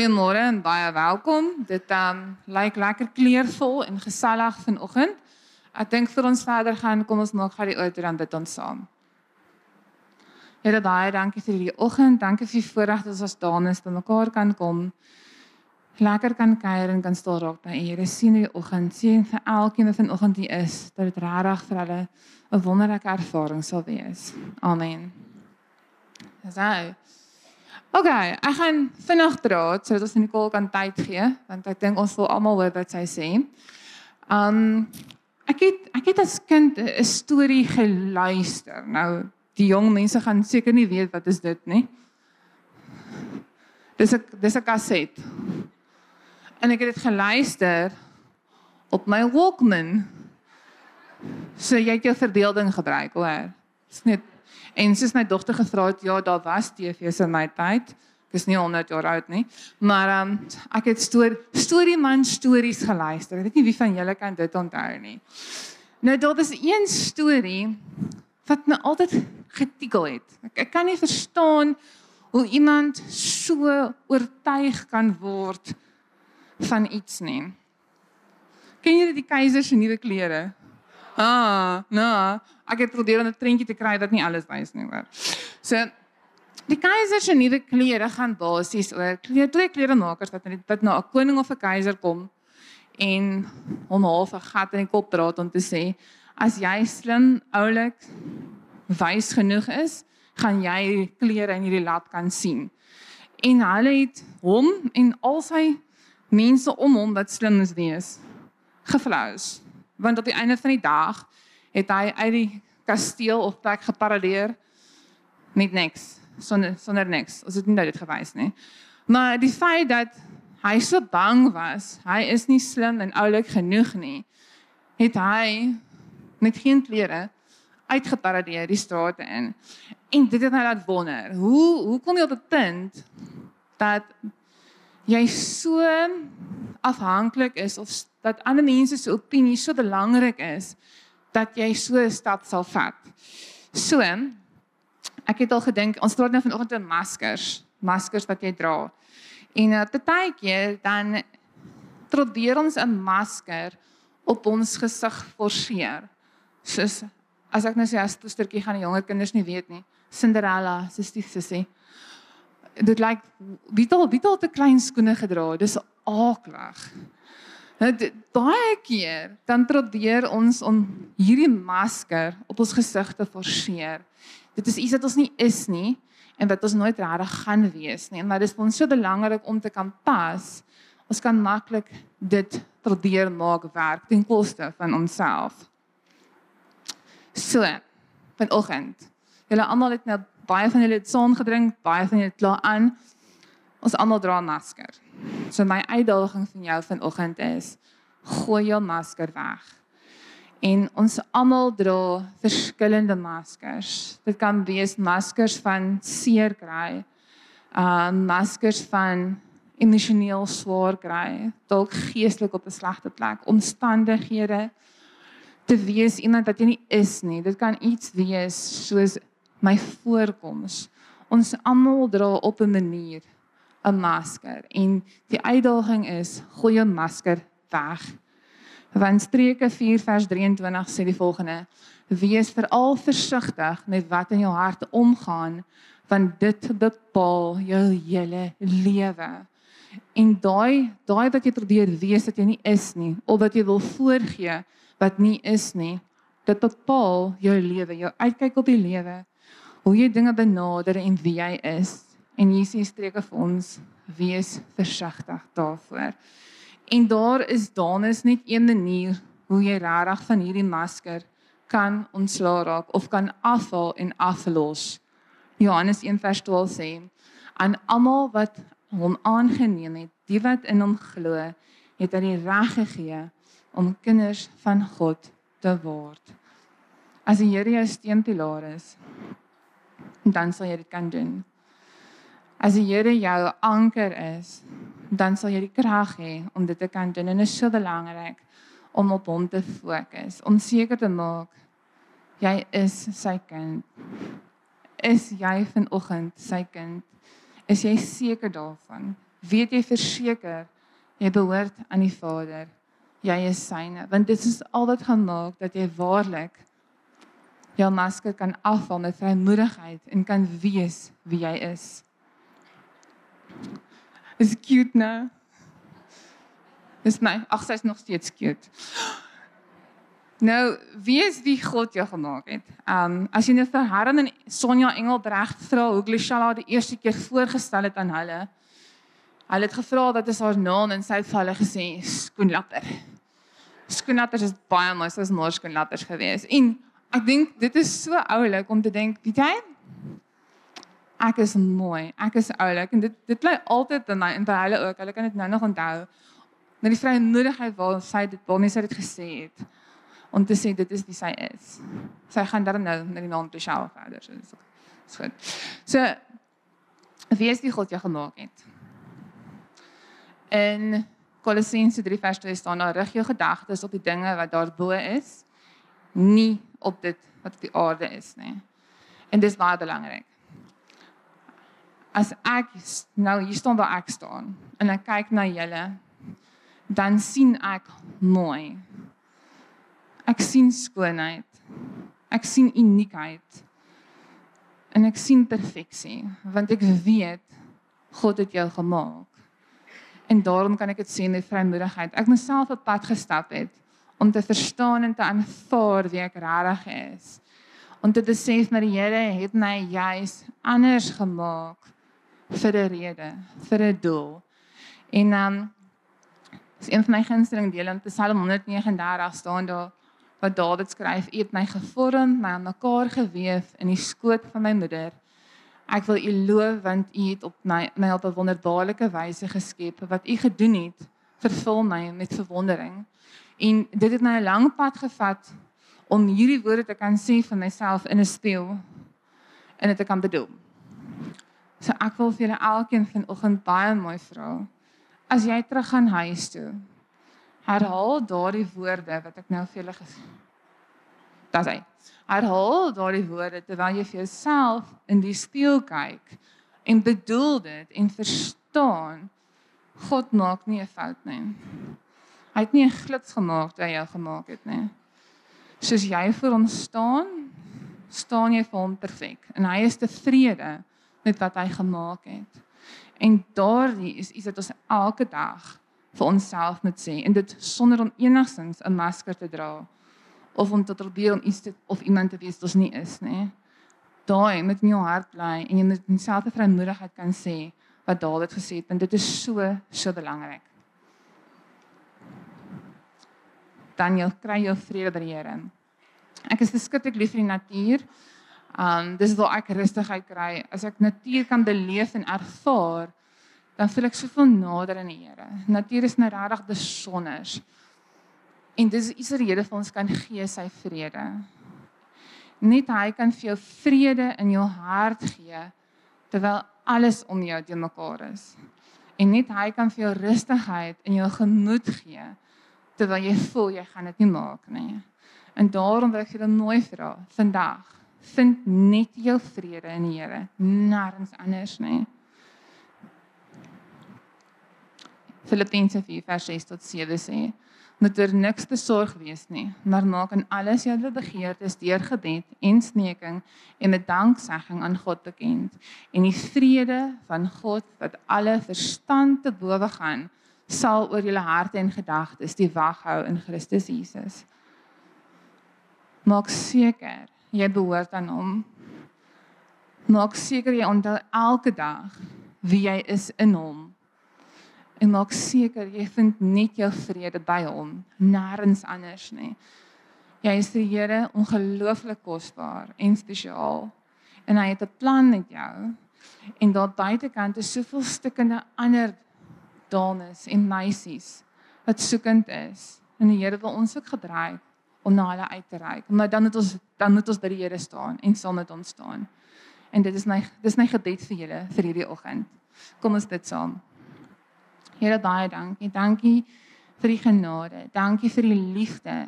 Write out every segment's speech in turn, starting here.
Goeiemôre en baie welkom. Dit um lyk lekker kleurvol en gesellig vanoggend. Ek dink vir ons verder gaan, kom ons maak gou die oor dan bid ons saam. Here baie dankie vir hierdie oggend. Dankie vir die voorreg dat ons dames by mekaar kan kom. Lekker kan kuier en kan stil raak by Here. Sien hierdie oggend, sien vir elkeen wat vanoggend hier is, dat dit regtig vir hulle 'n wonderlike ervaring sal wees. Amen. Dis hy. Okay, ek gaan vinnig draad sodat ons Nicole kan tyd gee, want ek dink ons wil almal hoor wat sy sê. Um ek het ek het as kind 'n storie geluister. Nou die jong mense gaan seker nie weet wat is dit nie. Dis 'n dis 'n kaset. En ek het dit geluister op my Walkman. So jy het jou verdeelding gebruik, hoor. Dis net en soos my dogter gevra het, ja, daar was TV's in my tyd. Ek is nie 100 jaar oud nie, maar um, ek het stoor storie man stories geluister. Ek weet nie wie van julle kan dit onthou nie. Nou daar was een storie wat my altyd getikkel het. Ek, ek kan nie verstaan hoe iemand so oortuig kan word van iets nie. Ken jy die keiser se nuwe klere? Ah, nou, ek het probeer om 'n prentjie te kry dat nie alles wys nie, hoor. So die keiser se nuwe klere gaan basies oor klere twee kleremakers wat wat na 'n koning of 'n keiser kom en hom half 'n gat in die kop draat om te sê as jy slim, oulik, wys genoeg is, gaan jy klere in hierdie lad kan sien. En hulle het hom en al sy mense om hom wat slim is wees geflous want op die einde van die dag het hy uit die kasteel of plek geparadeer met niks sonder sonder niks. Ons het nie dit gewys nie. Maar die feit dat hy so bang was, hy is nie slim en oulik genoeg nie, het hy met geen klere uitgeparadeer die strate in. En dit het my laat wonder, hoe hoe kom jy op 'n punt dat jy so afhanklik is of dat ander mense se opinie so belangrik is dat jy so 'n stap sal vat. So ek het al gedink ons praat nou vanoggend oor maskers, maskers wat jy dra. En uh, partykeer dan probeer ons 'n masker op ons gesig forceer. Soos as ek nou sê as 'n stertjie gaan die jonger kinders nie weet nie. Cinderella, sussie sussie. Dit lyk like, wie het al wie het al te klein skoene gedra? Dis aaklag. Baie keer dan probeer ons om hierdie masker op ons gesig te forceer. Dit is iets wat ons nie is nie en wat ons nooit regtig gaan wees nie. Maar dit is vir ons so belangrik om te kan pas. Ons kan maklik dit probeer maak werk ten koste van onsself. So, vanoggend. Julle almal het nou baie van julle het son gedrink, baie van julle het klaar aan. Ons almal dra 'n masker. So my uitdaging van jou vanoggend is: gooi jou masker weg. En ons almal dra verskillende maskers. Dit kan wees maskers van seer kry, uh maskers van emosioneel swaar kry, dalk geestelik op 'n slegte plek, omstandighede te wees iemand wat jy nie is nie. Dit kan iets wees soos my voorkoms. Ons almal dra op 'n manier 'n masker en die uitdaging is gooi jou masker weg. Want Spreuke 4 vers 23 sê die volgende: Wees veral versigtig met wat in jou hart omgaan, want dit bepaal jou hele lewe. En daai daai wat jy probeer wees wat jy nie is nie, of wat jy wil voorgee wat nie is nie, dit bepaal jou lewe, jou uitkyk op die lewe, hoe jy dinge benader en wie jy is. En Jesus streek vir ons wees versigtig daarvoor. En daar is daar is net een manier hoe jy regtig van hierdie masker kan ontslaa raak of kan afhaal en aflos. Johannes 1:12 sê aan almal wat hom aangeneem het, die wat in hom glo, het hy die reg gegee om kinders van God te word. As die Here jou steunpilaar is, dan sal jy dit kan doen. As die Here jou anker is, dan sal jy die krag hê om dit te kan doen en dit is so belangrik om op hom te fokus, om seker te maak jy is sy kind. Is jy vanoggend sy kind? Is jy seker daarvan? weet jy verseker jy behoort aan die Vader. Jy is syne, want dit is al wat gaan maak dat jy waarlik jou masker kan afval met vrymoedigheid en kan wees wie jy is. Is cute nou. Dis my, ag sy's nog steeds cute. Nou, wie is wie God jou gemaak het? Um as jy nou vir Herren en Sonja Engelbregt vra hoe Glishala die eerste keer voorgestel het aan hulle. Hulle het gevra wat is haar naam en sy het vir hulle gesê Skoenlatter. Skoenlatter is baie mooi, soos mos skoenlatters gewees. En ek dink dit is so oulik om te dink, weet jy? Ek is mooi, ek is oulik en dit dit bly altyd in my en by hulle ook. Hulle kan dit nou nog onthou met die vrymoedigheid waar sy dit waarmee sy dit gesê het om te sê dit is wie sy is. Sy gaan dan nou na die naam te sjou verder. So dis goed. So wie is die God jy gemaak het? In Kolossense 3 vers 2 staan daar rig jou gedagtes op die dinge wat daarbo is, nie op dit wat op die aarde is nie. En dis baie belangrik. As ek nou hier staan waar ek staan en ek kyk na julle dan sien ek mooi. Ek sien skoonheid. Ek sien uniekheid. En ek sien perfeksie want ek weet God het jou gemaak. En daarom kan ek dit sien met vrymoedigheid. Ek myself op pad gestap het om te verstaan en te aanvaar wie ek regtig is. Om te besef dat die Here het my juis anders gemaak vir 'n rede, vir 'n doel. En dan um, Dis een van my gunsteling dele in Psalm 139 staan daar wat Dawid skryf: "U het my gevorm, my aan mekaar gewewe in die skoot van my moeder. Ek wil U loof want U het op my my op 'n wonderbaarlike wyse geskep. Wat U gedoen het, vervul my met verwondering." En dit het my 'n lang pad gevat om hierdie woorde te kan sê van myself in 'n speel en dit te kan bedoel. So ek wil vir julle elkeen vanoggend baie mooi vra as jy terug gaan huis toe, herhaal daardie woorde wat ek nou vir julle gesê het. Dis hy. Herhaal daardie woorde terwyl jy vir jouself in die spieël kyk en bedoel dit en verstaan God maak nie 'n fout nie. Hy het nie 'n glits gemaak toe hy jou gemaak het nie. Soos jy vir hom staan, staan jy vir hom perfek en hy is tevrede met wat hy gemaak het. En daardie is iets wat ons elke dag vir onsself moet sê en dit sonder om enigsins 'n masker te dra of om te probeer om iets te, of iemand te wees wat ons nie is nie. Daai moet in jou hart bly en jy moet jouself te vrymoedigheid kan sê wat Dawid gesê het en dit is so so belangrik. Dan jy kry jou vrede by die Here. Ek is beskiklik lief vir die natuur. Um dis waar ek rustigheid kry. As ek natuur kan beleef en ervaar, dan voel ek soveel nader aan die Here. Natuur is nou regtig besonder. En dis iets wat die Here vir ons kan gee, sy vrede. Net hy kan vir jou vrede in jou hart gee terwyl alles om jou te mekaar is. En net hy kan vir jou rustigheid in jou gemoed gee terwyl jy voel jy gaan dit nie maak nie. En daarom wil ek julle mooi vra vandag vind net jou vrede in die Here, nêrens anders nie. Filippense 4:6 tot 7 sê: "Moet er niks besorg wees nie, maar maak in alles julle begeertes deur gebed en smeking en met danksegging aan God bekend, en die vrede van God wat alle verstand te bowe gaan, sal oor julle harte en gedagtes die wag hou in Christus Jesus." Maak seker jy behoort aan hom. Maak seker jy onthou elke dag wie jy is in hom. En maak seker jy vind net jou vrede by hom, nêrens anders nie. Jy is die Here ongelooflik kosbaar en spesiaal. En hy het 'n plan met jou. En daar buitekant is soveel stukkende ander dames en meisies wat soekend is. En die Here wil ons ook gebruik om na hulle uit te reik. Maar dan moet ons dan moet ons by die Here staan en saam met hom staan. En dit is my dis my gebed vir julle vir hierdie oggend. Kom ons bid saam. Here baie dankie. Dankie vir die genade. Dankie vir die liefde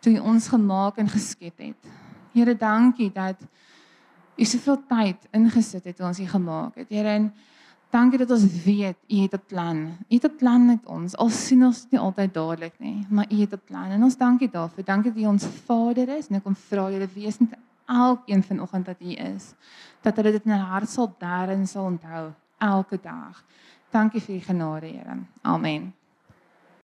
toe jy ons gemaak en geskep het. Here dankie dat jy soveel tyd ingesit het toe ons hier gemaak het. Here en Dankie dat ons weet U het 'n plan. U het 'n plan met ons. Al sien ons dit nie altyd dadelik nie, maar U het 'n plan. En ons dankie daarvoor. Dankie dat U ons Vader is en ek kom vra julle wees met elkeen vanoggend dat U is. Dat hulle dit in hulle hart sal daarin sal onthou elke dag. Dankie vir U genade, Here. Amen.